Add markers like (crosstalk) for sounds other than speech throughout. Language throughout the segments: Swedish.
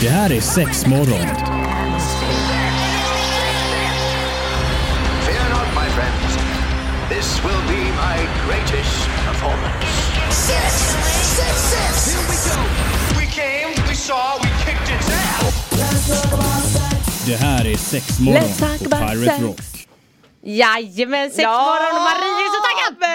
Det här är sex morgon. Fear not, my friends. This will be my greatest performance. Six, six, six. Here we go. We came, we saw, we kicked its ass. Det här är sex morgon på Pirate sex. Rock. Jajamän, sex morgon och Marie är så taggad!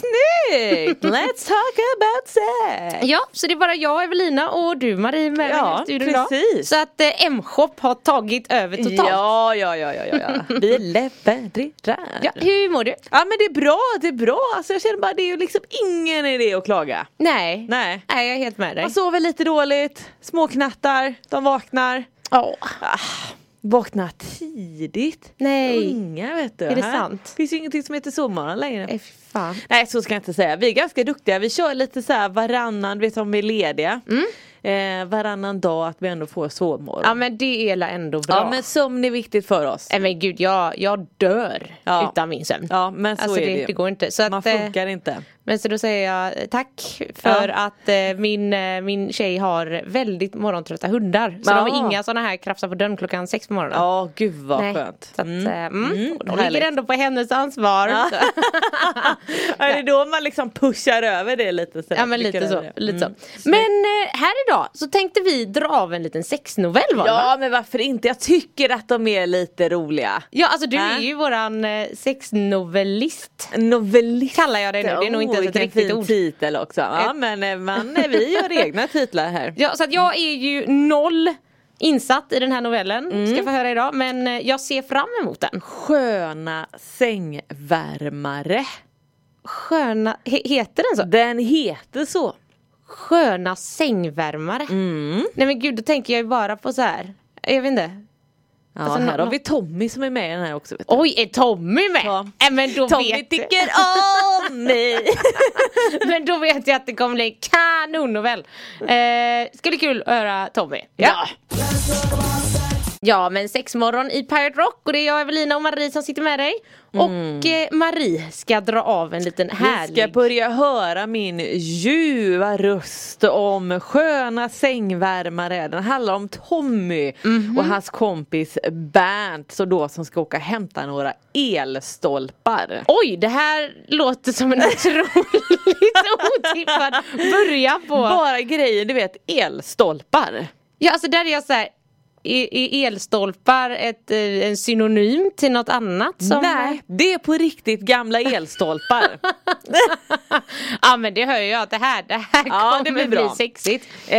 Snyggt! Let's talk about sex! Ja, så det är bara jag, Evelina och du Marie med Ja, i studion idag. precis. Så att eh, M-shop har tagit över totalt. Ja, ja, ja, ja, ja, ja. Vi levererar. Ja, hur mår du? Ja men det är bra, det är bra. Alltså jag känner bara det är ju liksom ingen idé att klaga. Nej. Nej. Nej, jag är helt med dig. Man sover lite dåligt, småknattar, de vaknar. Åh. Vaknar tidigt. Nej. Unga vet du. Är det sant? finns ju ingenting som heter sovmorgon längre. Fan. Nej så ska jag inte säga. Vi är ganska duktiga. Vi kör lite så här varannan, vet om vi är lediga. Eh, varannan dag att vi ändå får sovmorgon. Ja men det är ändå bra. Ja men sömn är viktigt för oss. Nej men gud, jag, jag dör Ja. utan min sömn. Ja men så Alltså är det, det. det går inte. Så Man att, eh, funkar inte. Men så då säger jag eh, tack för Ja. att eh, min, eh, min tjej har väldigt morgontrötta hundar. Så Ja. de har inga sådana här krafsar på dörren klockan sex på morgonen. Ja gud vad Nej. skönt. Så att, mm. Mm. Mm, de ligger ändå på hennes ansvar. Ja. (laughs) (laughs) Ja, det är då man liksom pushar över det lite. Så Ja men lite så. Lite Mm. så. Men eh, här idag så tänkte vi dra av en liten sexnovell va? Ja men varför inte? Jag tycker att de är lite roliga. Ja alltså du Äh? är ju våran eh, sexnovellist. Novellist. Kallar jag det nu, det är nog inte ens ett riktigt fin ord. titel också. Ja men eh, man, eh, vi gör egna titlar här. (laughs) Ja så att jag är ju noll insatt i den här novellen, Mm. ska få höra idag. Men jag ser fram emot den. Sköna sängvärmare. Sköna, he, heter den så? Den heter så. Sköna sängvärmare. Mm. Nej men gud då tänker jag ju bara på så här. Jag vet inte. Ja, Alltså, här har vi Tommy som är med i den här också. Oj är Tommy med? Ja. Äh, men då Tommy vet tycker (laughs) om mig. (laughs) Men då vet jag att det kommer bli en kanonnovell. Eh, ska bli kul att höra Tommy. Ja. Ja men sexmorgon i Pirate Rock och det är jag Evelina och Marie som sitter med dig. Och eh, Marie ska dra av en liten Vi ska härlig börja höra min ljuva röst om sköna sängvärmare. Den handlar om Tommy och hans kompis Bernt så då som ska åka och hämta några elstolpar. Oj det här låter som en otroligt (laughs) otippad början på Bara grejen, du vet elstolpar. Ja alltså där är jag så här. Är, är elstolpar ett, eh, en synonym till något annat? Som Nej, det är på riktigt gamla elstolpar. (laughs) ja men det hör jag att det här, det här Ja, kommer det blir bli bra. sexigt. Eh,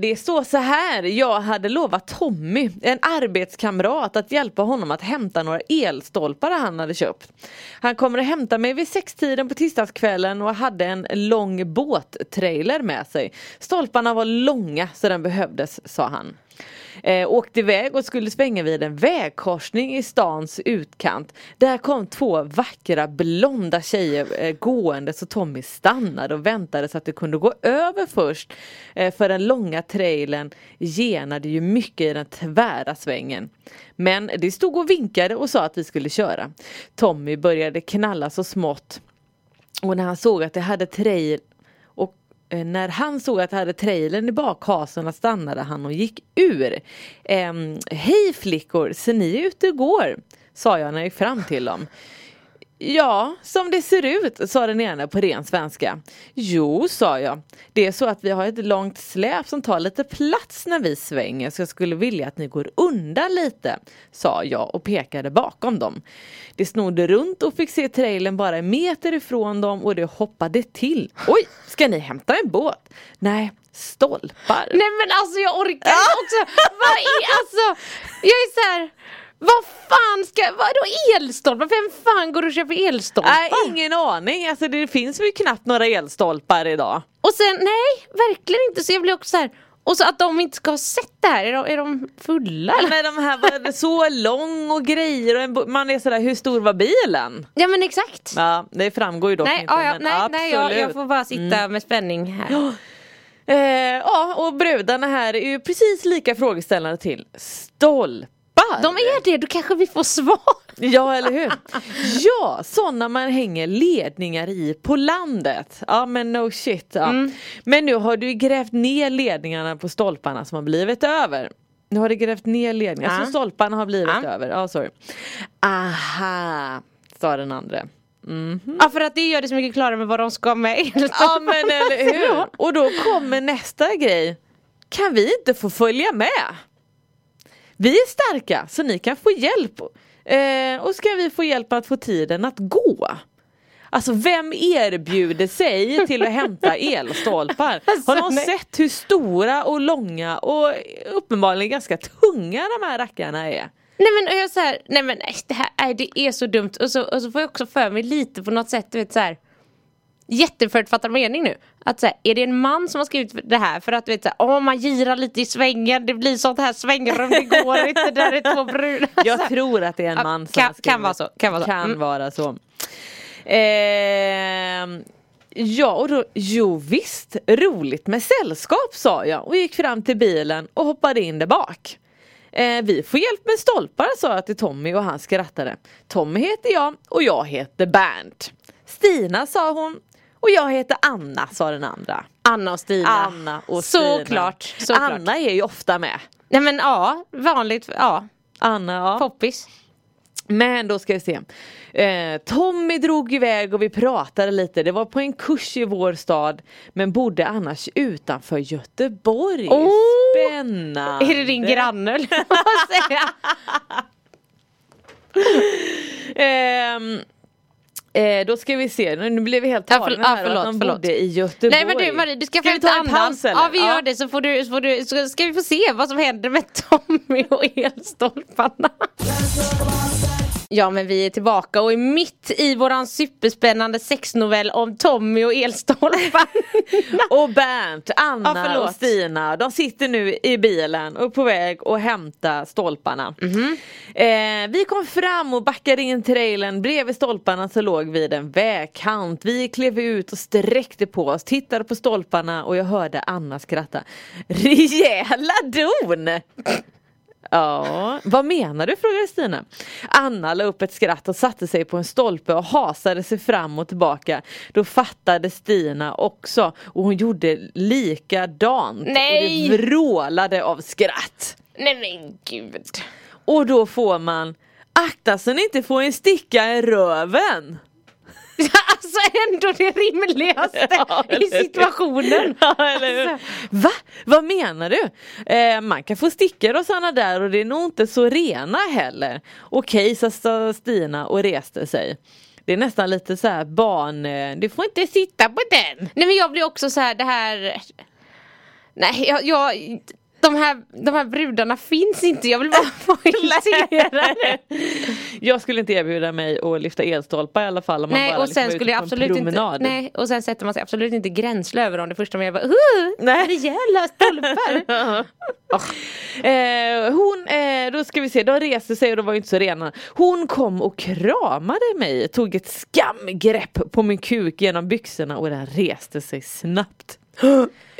det står så här, jag hade lovat Tommy, en arbetskamrat, att hjälpa honom att hämta några elstolpar han hade köpt. Han kommer att hämta mig vid sextiden på tisdagskvällen och hade en lång båttrailer med sig. Stolparna var långa så den behövdes, sa han. Eh, åkte iväg och skulle svänga vid en vägkorsning i stans utkant. Där kom två vackra blonda tjejer eh, gående så Tommy stannade och väntade så att det kunde gå över först. Eh, för den långa trailern genade ju mycket i den tvära svängen. Men det stod och vinkade och sa att vi skulle köra. Tommy började knalla så smått och när han såg att det hade trail Eh, när han såg att jag hade trailern i bakhasorna stannade han och gick ur. Ehm, Hej flickor, ser ni ut och går? Sa jag när jag gick fram till dem. Ja, som det ser ut, sa den ena på ren svenska. Jo, sa jag. Det är så att vi har ett långt släp som tar lite plats när vi svänger så jag skulle vilja att ni går undan lite, sa jag och pekade bakom dem. Det snodde runt och fick se trailern bara en meter ifrån dem och det hoppade till. Oj, ska ni hämta en båt? Nej, stolpar. Nej men alltså jag orkar inte också. Vad är alltså, jag är så här. Vad fan ska, vadå elstolpar? Vem fan går och köper elstolpar? Nej, ingen aning. Alltså det finns ju knappt några elstolpar idag. Och sen, nej verkligen inte. Så jag blir också så här. Och så att de inte ska ha sett det här, är de, är de fulla eller? Men de här var så lång och grejer och en, man är sådär, hur stor var bilen? Ja men exakt. Ja, det framgår ju dock nej, inte. ja, men nej, nej jag, absolut. jag får bara sitta med spänning här. Eh, ja, och brudarna här är ju precis lika frågeställande till stolpar. De är det, då kanske vi får svar. Ja, eller hur? Ja, sådana man hänger ledningar i på landet. Ja, men no shit. Ja. Mm. Men nu har du grävt ner ledningarna på stolparna som har blivit över. Nu har du grävt ner ledningar, Ja. så stolparna har blivit Ja. över. Ja, sorry. Aha, sa den andra. Ja för att det gör det så mycket klarare med vad de ska med (laughs) Ja men eller hur. (laughs) Och då kommer nästa grej. Kan vi inte få följa med? Vi är starka så ni kan få hjälp. Eh, och ska vi få hjälp att få tiden att gå? Alltså vem erbjuder sig till att hämta (laughs) elstolpar? Alltså, Har någon nej. sett hur stora och långa och uppenbarligen ganska tunga de här rackarna är? Nej men och jag så här, nej men nej, det här nej, det är så dumt och så, och så får jag också för mig lite på något sätt, du vet så här jätteförutfattad mening nu. Att så här, är det en man som har skrivit det här för att du vet så här, man girar lite i svängen, det blir sånt här svängrum, det går inte, där är två brudar. (laughs) Jag tror att det är en man som kan- har skrivit. kan vara så, kan vara så. Kan Mm. vara så. Ehm, ja, och då, jo visst, roligt med sällskap sa jag och gick fram till bilen och hoppade in där bak. Eh, vi får hjälp med stolpar sa jag till Tommy och han skrattade. Tommy heter jag och jag heter Bernt. Stina sa hon och jag heter Anna sa den andra. Anna och Stina. Anna och Stina. Såklart, såklart. Anna är ju ofta med. Nej men ja, vanligt, ja, Anna, ja. poppis. Men då ska vi se. Eh, Tommy drog iväg och vi pratade lite. Det var på en kurs i vår stad. Men bodde annars utanför Göteborg. Oh! Spännande. Är det din granne eller vad man säga? Ehm, eh, då ska vi se. Nu blev vi helt Ja, tagna ja, här förlåt, att de förlåt. bodde i Göteborg. Nej men du Marie, du ska, ska få ta en paus eller? Ja vi gör det så får du, så får du så ska vi få se vad som händer med (laughs) Tommy och elstolparna. Ja men vi är tillbaka och är mitt i våran superspännande sexnovell om Tommy och elstolparna. (laughs) Och Bernt, Anna Ja, och Stina, de sitter nu i bilen och på väg att hämta stolparna. Mhm. Eh, vi kom fram och backade in trailern, bredvid stolparna så låg vi vid en vägkant. Vi klev ut och sträckte på oss, tittade på stolparna och jag hörde Anna skratta. (laughs) Rejäla don! Ja, vad menar du? frågade Stina. Anna la upp ett skratt och satte sig på en stolpe och hasade sig fram och tillbaka. Då fattade Stina också och hon gjorde likadant. Nej! Och det vrålade av skratt. Nej men gud. Och då får man akta så ni inte får en sticka i röven. (laughs) alltså ändå det rimligaste (laughs) Ja, i situationen. (laughs) Ja? Alltså. Va? Vad menar du? Eh, man kan få stickor och sådana där och det är nog inte så rena heller. Okej, sa sa Stina och reste sig. Det är nästan lite så här barn, eh, du får inte sitta på den. Nej men jag blir också så här det här Nej jag, jag de här, de här brudarna finns inte, jag vill bara (laughs) poängtera det. Jag skulle inte erbjuda mig att lyfta elstolpar i alla fall om man Nej bara och liksom sen ute skulle jag absolut inte, nej och sen sätter man sig absolut inte gränsle över dem det första man gör bara uh, Nej. rejäla stolpar. (laughs) Eh, hon, eh, då ska vi se, de reste sig och de var inte så rena. Hon kom och kramade mig, tog ett skamgrepp på min kuk genom byxorna och den reste sig snabbt.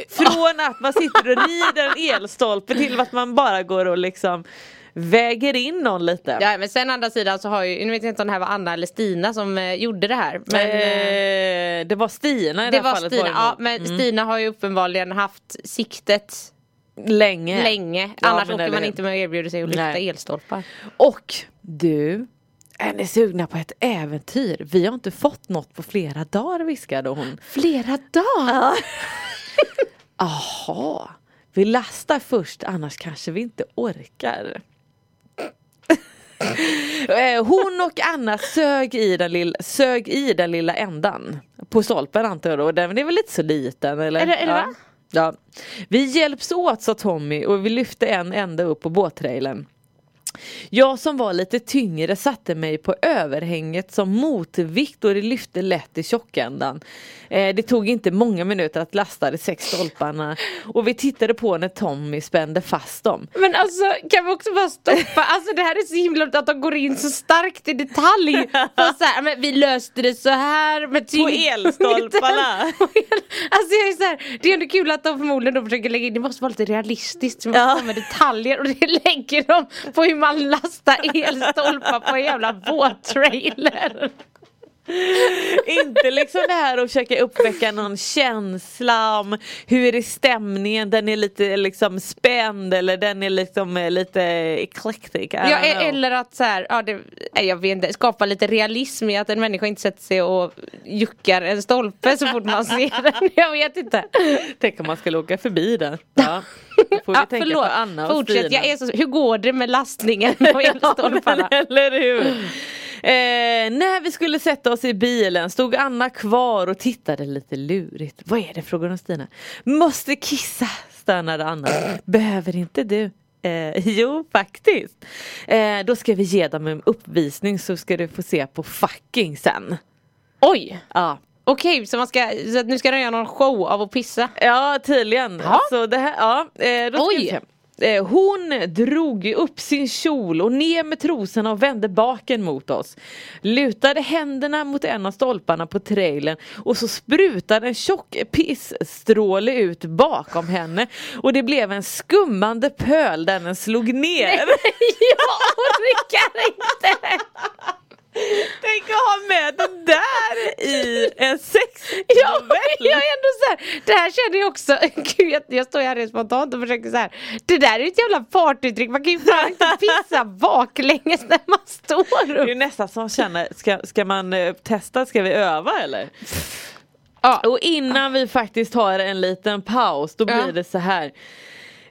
Från att man sitter och rider en elstolpe till att man bara går och liksom väger in någon lite. Ja men sen andra sidan så har ju, nu vet jag inte om det här var Anna eller Stina som eh, gjorde det här. Men, eh, eh, det var Stina i det det var fallet. Stina, det ja men Mm. Stina har ju uppenbarligen haft siktet Länge. länge. Ja, Annars åker man inte med och erbjuder sig att lyfta Nej. elstolpar. Och du, är ni sugna på ett äventyr? Vi har inte fått något på flera dagar viskade hon. Flera dagar? Jaha, vi lastar först annars kanske vi inte orkar. Eh, Hon och Anna sög i, den lilla, sög i den lilla ändan på stolpen antar jag då. Den är väl lite så liten eller? Eller- eller ja. va? ja. Vi hjälps åt sa Tommy och vi lyfte en ända upp på båttrailern. Jag som var lite tyngre satte mig på överhänget som motvikt och det lyfte lätt i tjockändan. Eh, det tog inte många minuter att lasta de sex stolparna och vi tittade på när Tommy spände fast dem. Men alltså kan vi också bara stoppa, alltså det här är så himla att de går in så starkt i detalj. (laughs) Så här, men vi löste det så här med tyngd. elstolparna. (laughs) alltså jag är så här, det är ändå kul att de förmodligen då försöker lägga in, det måste vara lite realistiskt, så man Ja. med detaljer och det (laughs) lägger de på hur man lasta elstolpar på en jävla båttrailer? Inte liksom det här att försöka uppväcka någon känsla om hur är stämningen, den är lite liksom spänd eller den är liksom eh, lite eclectic. Ja, eller att så här, ja, det, jag vet inte, skapa lite realism i att en människa inte sätter sig och juckar en stolpe så fort man ser den. Jag vet inte. Tänk om man skulle åka förbi den. Ja. Får vi Ja, tänka på Anna och Fortsätt, Stina. jag är så, hur går det med lastningen på elstolparna? (laughs) Ja, eller hur? Eh, när vi skulle sätta oss i bilen stod Anna kvar och tittade lite lurigt. Vad är det? frågade hon Stina. Måste kissa, stönade Anna. Behöver inte du? Eh, (laughs) jo, faktiskt. Eh, då ska vi ge dem en uppvisning så ska du få se på fucking sen. Oj! Ja, Okej, så, man ska, så nu ska de göra någon show av att pissa? Ja tydligen. Så det här, ja, eh, då ska Oj. se. Eh, Hon drog upp sin kjol och ner med trosorna och vände baken mot oss. Lutade händerna mot en av stolparna på trailern och så sprutade en tjock pissstråle ut bakom henne och det blev en skummande pöl där den slog ner. (laughs) jag orkar inte! Tänk att ha med det där i en sexnovell. Ja, jag är ändå så här, det här känner jag också, (laughs) gud jag, jag står här rent spontant och försöker så här. Det där är ju ett jävla partytrick, man kan ju fan inte (laughs) pissa baklänges när man står Det är upp. nästan som känner, ska, ska man eh, testa, ska vi öva eller? Ja. Och innan vi faktiskt har en liten paus då blir Ja. det så här.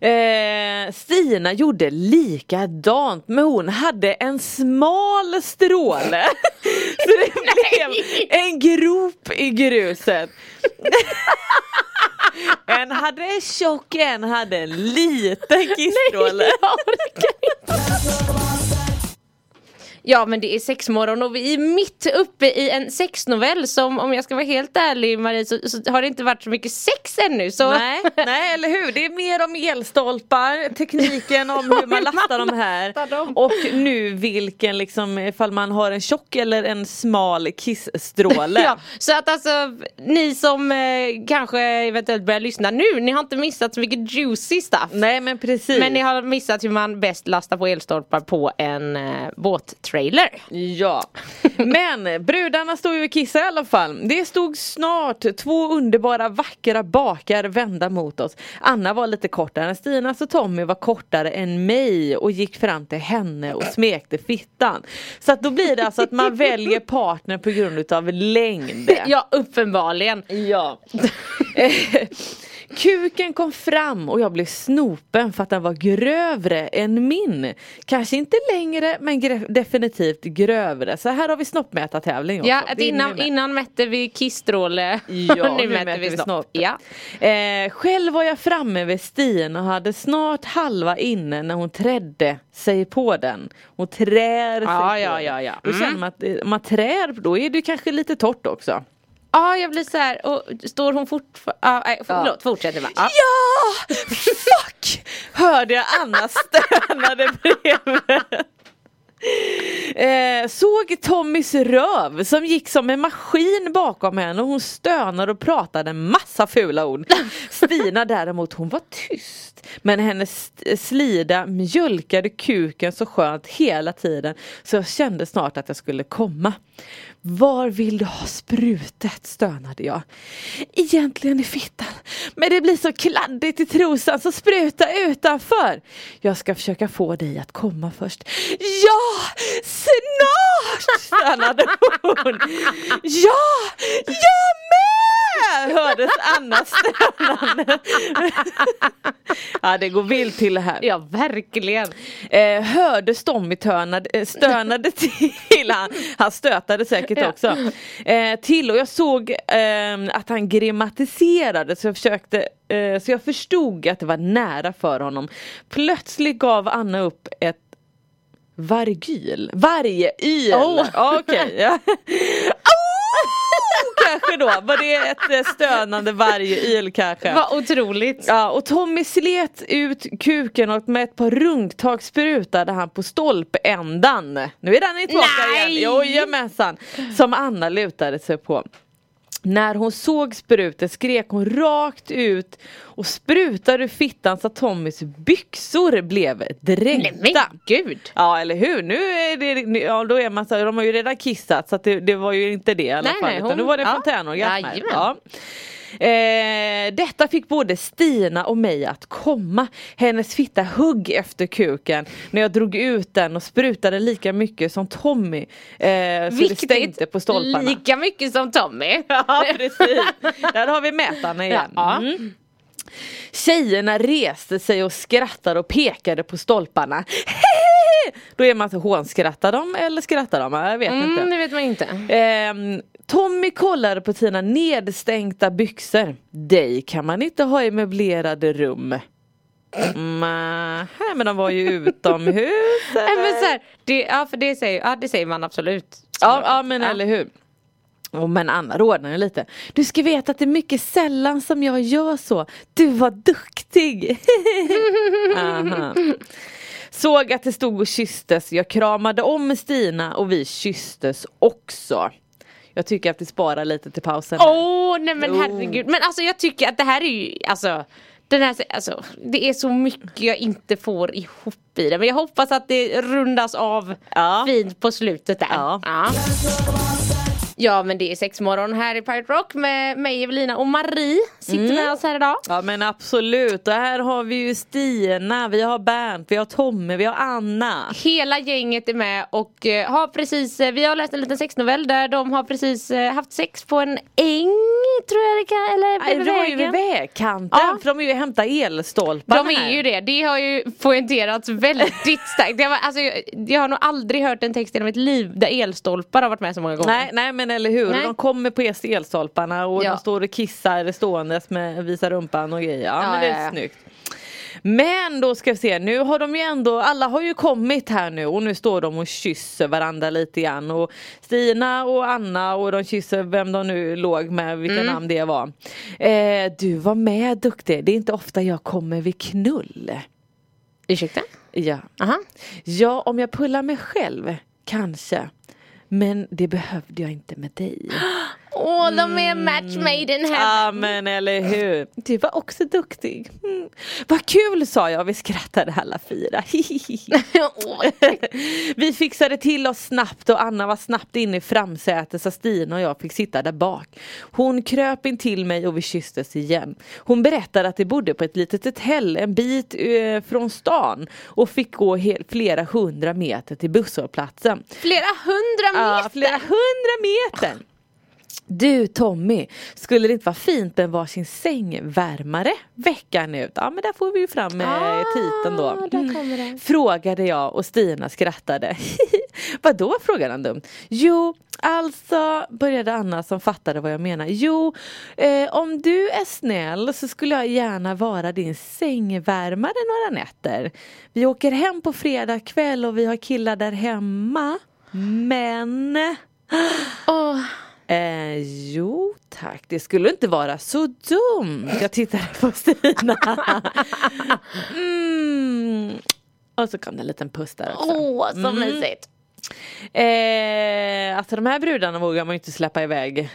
Eh, Stina gjorde likadant men hon hade en smal stråle. (laughs) så det blev en grop i gruset. (laughs) en hade en tjock, en hade en liten kissstråle. Jag orkar inte. Ja men det är sexmorgon och vi är mitt uppe i en sexnovell som om jag ska vara helt ärlig Marie så, så har det inte varit så mycket sex ännu så Nej, nej, eller hur? Det är mer om elstolpar, tekniken om hur man (laughs) lastar dem här dem. och nu vilken liksom ifall man har en tjock eller en smal kissstråle. (laughs) Ja, så att alltså ni som eh, kanske eventuellt börjar lyssna nu, ni har inte missat så mycket juicy stuff. Nej men precis. Men ni har missat hur man bäst lastar på elstolpar på en eh, båttrailer. Ja, men brudarna stod ju och kissade i alla fall. Det stod snart två underbara vackra bakar vända mot oss. Anna var lite kortare än Stina så Tommy var kortare än mig och gick fram till henne och smekte fittan. Så att då blir det alltså att man väljer partner på grund utav längd. (laughs) Ja, uppenbarligen. Ja. (laughs) Kuken kom fram och jag blev snopen för att den var grövre än min. Kanske inte längre men definitivt grövre. Så här har vi snoppmätartävling också. Ja, att innan, innan mätte vi kissstråle. Ja, (laughs) nu mäter vi snopp. Ja. Eh, själv var jag framme vid stien och hade snart halva inne när hon trädde sig på den. Hon trär sig Ja, på ja, ja, ja. Då Mm. känner man att man trär då är det kanske lite torrt också. Ja, jag blir så här och står hon fortfarande... Ja, nej, förlåt, fortsätt nu va. Ja. Ja! Fuck! Hörde jag Anna stönade bredvid. Eh, såg Tommys röv som gick som en maskin bakom henne och hon stönade och pratade en massa fula ord. Stina däremot hon var tyst men hennes slida mjölkade kuken så skönt hela tiden så jag kände snart att jag skulle komma. Var vill du ha sprutet? stönade jag. Egentligen i fittan. Men det blir så kladdigt i trosan så spruta utanför. Jag ska försöka få dig att komma först. Ja, snart! stönade hon. Ja, jag med! Hördes Annas stönande. ja, det går vilt till det här. ja, verkligen. Eh, hördes Tommy eh, stönade till han, han stötade säkert Ja. också. Eh, till och jag såg eh, att han gramatiserade så jag försökte eh, så jag förstod att det var nära för honom. Plötsligt gav Anna upp ett vargyl, varje yl. Oh. Okej, (laughs) ja. Kanske då, var det ett eh, stönande vargyl kanske? Vad otroligt. Ja, och Tommy slet ut kuken och med ett par rungtag sprutade han på stolpändan. Nu är den tillbaka Nej! igen. Jojamensan. Som Anna lutade sig på. När hon såg sprutet skrek hon rakt ut och sprutade ur fittan så att Tommys byxor blev Nej dränkta. men gud! Ja eller hur, nu är det, ja då är man så, de har ju redan kissat så det, det var ju inte det i alla Nej, fall nej, utan hon- nu var det ja. fontänorgasm ja. Eh, detta fick både Stina och mig att komma. Hennes fitta hugg efter kuken när jag drog ut den och sprutade lika mycket som Tommy. Eh, så det stänkte på stolparna. lika mycket som Tommy. (laughs) Ja precis, där har vi mätarna igen. Ja. Mm. Tjejerna reste sig och skrattade och pekade på stolparna. Då är man så hånskrattar de eller skrattar de? Jag vet inte. Mm, det vet man inte. Ehm, Tommy kollade på sina nedstänkta byxor. Dig kan man inte ha i möblerade rum. Nej, men de var ju utomhus. (laughs) Nej, men så här, det, ja, för det säger, ja, det säger man absolut. Ja, ja men eller hur. Oh, men Anna rodnar ju lite. Du ska veta att det är mycket sällan som jag gör så. Du var duktig. (laughs) Såg att det stod och kysstes. Jag kramade om Stina och vi kysstes också. Jag tycker att vi sparar lite till pausen. Åh nej men Jo. herregud. Men alltså jag tycker att det här är ju, alltså den här, alltså, det är så mycket jag inte får ihop i det. Men jag hoppas att det rundas av Ja. fint på slutet där. Ja. ja. Ja men det är sexmorgon här i Pirate Rock med mig Evelina och Marie sitter Mm. med oss här idag. Ja men absolut och här har vi ju Stina, vi har Bernt, vi har Tommy, vi har Anna. Hela gänget är med och eh, har precis, eh, vi har läst en liten sexnovell där de har precis eh, haft sex på en äng tror jag det kan, eller vid ju vid vägen. vägkanten Ja. för de är ju hämta elstolpar De är ju det, det har ju poängterats väldigt starkt. Jag, var, alltså, jag, jag har nog aldrig hört en text i hela mitt liv där elstolpar har varit med så många gånger. Nej, nej men eller hur, Nej. de kommer på elstolparna och Ja. de står och kissar ståendes med visar rumpan och grejer. Ja, Ja, men det är ja. snyggt. Men då ska vi se, nu har de ju ändå, alla har ju kommit här nu och nu står de och kysser varandra lite grann och Stina och Anna och de kysser vem de nu låg med, vilka Mm. namn det var. Eh, du var med duktig, det är inte ofta jag kommer vid knull. Ursäkta? Ja. Aha. ja, om jag pullar mig själv, kanske. Men det behövde jag inte med dig. (gasps) (gasps) Åh, de är match made in Ja heaven. men eller hur. Du var också duktig. Mm. Vad kul sa jag vi skrattade alla fyra. (laughs) Vi fixade till oss snabbt och Anna var snabbt inne i framsätet så Stina och jag fick sitta där bak. Hon kröp in till mig och vi kysstes igen. Hon berättade att de bodde på ett litet hotell en bit eh, från stan och fick gå flera hundra meter till busshållplatsen. Flera hundra Ja, meter! flera hundra meter. Du Tommy, skulle det inte vara fint med varsin sängvärmare veckan ut? Ja men där får vi ju fram eh, Ah, titeln då. det. Frågade jag och Stina skrattade. (laughs) Vadå frågade han dumt. Jo, alltså började Anna som fattade vad jag menar. Jo, eh, om du är snäll så skulle jag gärna vara din sängvärmare några nätter. Vi åker hem på fredag kväll och vi har killar där hemma. Men (gasps) Åh, Eh, jo tack, det skulle inte vara så dumt. Jag tittade på Stina. Mm. Och så kom det en liten puss där också. åh så Mm. mysigt. Eh, alltså de här brudarna vågar man ju inte släppa iväg.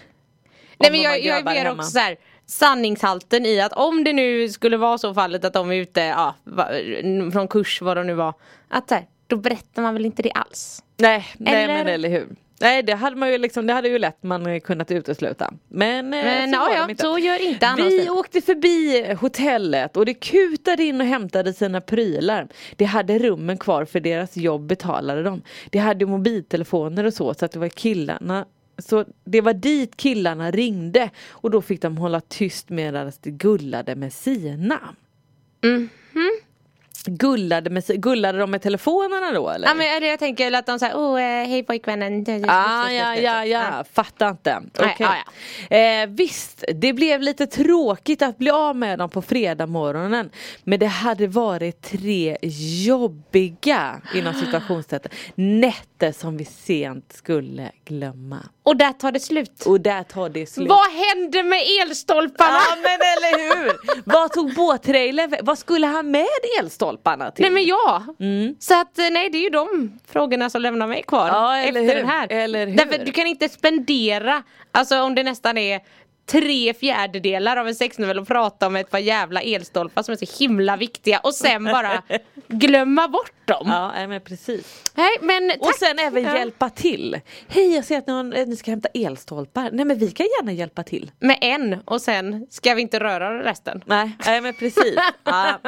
Nej men jag, jag ber hemma. också så här, sanningshalten i att om det nu skulle vara så fallet att de är ute ja, från kurs vad de nu var. Att så här, då berättar man väl inte det alls. Nej, nej Eller- men eller hur. Nej det hade man ju liksom, det hade ju lätt man kunnat utesluta. Men, eh, Men så ja, inte. så gör inte Anna och Vi åkte förbi hotellet och det kutade in och hämtade sina prylar. Det hade rummen kvar för deras jobb betalade de. Det hade mobiltelefoner och så så att det var killarna så det var dit killarna ringde och då fick de hålla tyst medan de gullade med sina. Mhm. Gullade, med, gullade de med telefonerna då eller? Ja men det jag tänker att de säger åh eh, hej pojkvännen. Ah, ja, ja, ja, fattar inte. Nej, Okej. ja, Eh, visst, det blev lite tråkigt att bli av med dem på fredag morgonen. Men det hade varit tre jobbiga, inom (gasps) situationstecken, nätter som vi sent skulle glömma. Och där tar det slut. Och där tar det slut. Vad hände med elstolparna? Ja men eller hur! Vad tog båttrailern Vad skulle han med elstolparna till? Nej men ja. Så att eh, nej det är ju de frågorna som lämnar mig kvar Ja, efter hur? den här. Eller hur? Därför du kan inte spendera, alltså om det nästan är tre fjärdedelar av en sexnovell och prata om ett par jävla elstolpar som är så himla viktiga och sen bara (laughs) glömma bort dem. Ja men precis. Nej men. Och sen även Ja. hjälpa till. Hej jag ser att någon, eh, ni ska hämta elstolpar. Nej men vi kan gärna hjälpa till. Med en och sen ska vi inte röra resten. Nej, nej men precis. (laughs) ja.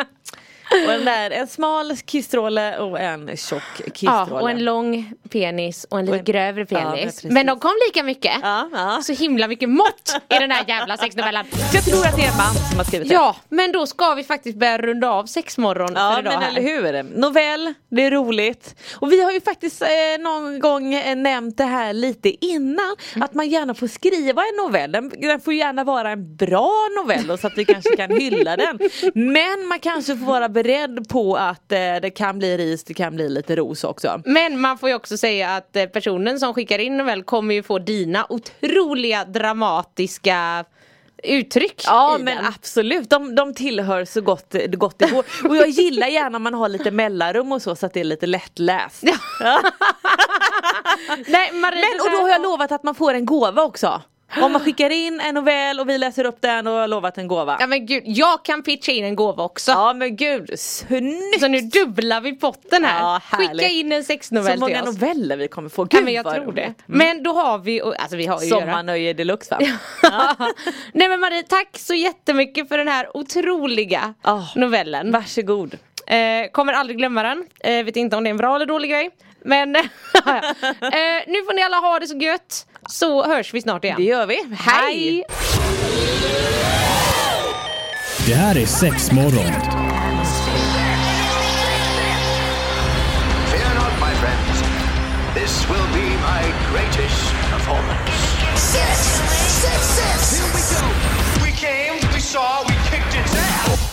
Och den där, en smal kissstråle och en tjock kissstråle. Ja, och en lång penis och en lite en- grövre Ja, penis. precis. men de kom lika mycket. Ja, ja. Så himla mycket mått i den här jävla sexnovellan. Jag tror att det är en man som har skrivit det. Ja, men då ska vi faktiskt börja runda av sexmorgon Ja för idag men här. eller hur. Novell, det är roligt. Och vi har ju faktiskt eh, någon gång eh, nämnt det här lite innan. Att man gärna får skriva en novell. Den, den får gärna vara en bra novell då, så att vi kanske kan hylla den. Men man kanske får vara beredd på att eh, det kan bli ris, det kan bli lite ros också. Men man får ju också säga att eh, personen som skickar in novell kommer ju få dina otroliga dramatiska uttryck Ja men den. absolut, de, de tillhör så gott, gott det går. Och jag gillar gärna om man har lite mellanrum och så så att det är lite lättläst. (laughs) Nej, Marie, Men och då har jag lovat att man får en gåva också. Om man skickar in en novell och vi läser upp den och har lovat en gåva. Ja men gud, jag kan pitcha in en gåva också. Ja men gud, snyggt! Så nu dubblar vi potten här. Ja. Skicka in en Så sexnovell många till oss. noveller vi kommer få. Ja, Gud men jag tror det. roligt. Men då har vi, alltså vi har ju. Sommarnöje deluxe va? (laughs) Nej men Marie, tack så jättemycket för den här otroliga Ah, novellen. Varsågod. Eh, kommer aldrig glömma den. Eh, vet inte om det är en bra eller dålig grej. Men (laughs) eh, nu får ni alla ha det så gött. Så hörs vi snart igen. Det gör vi. Hej! Det här är Sexmorgon. Fear not, my friends. This will be my greatest performance. Six, six, six. Here we go. We came, we saw, we kicked its ass.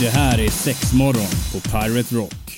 Det här är Sexmorgon på Pirate Rock.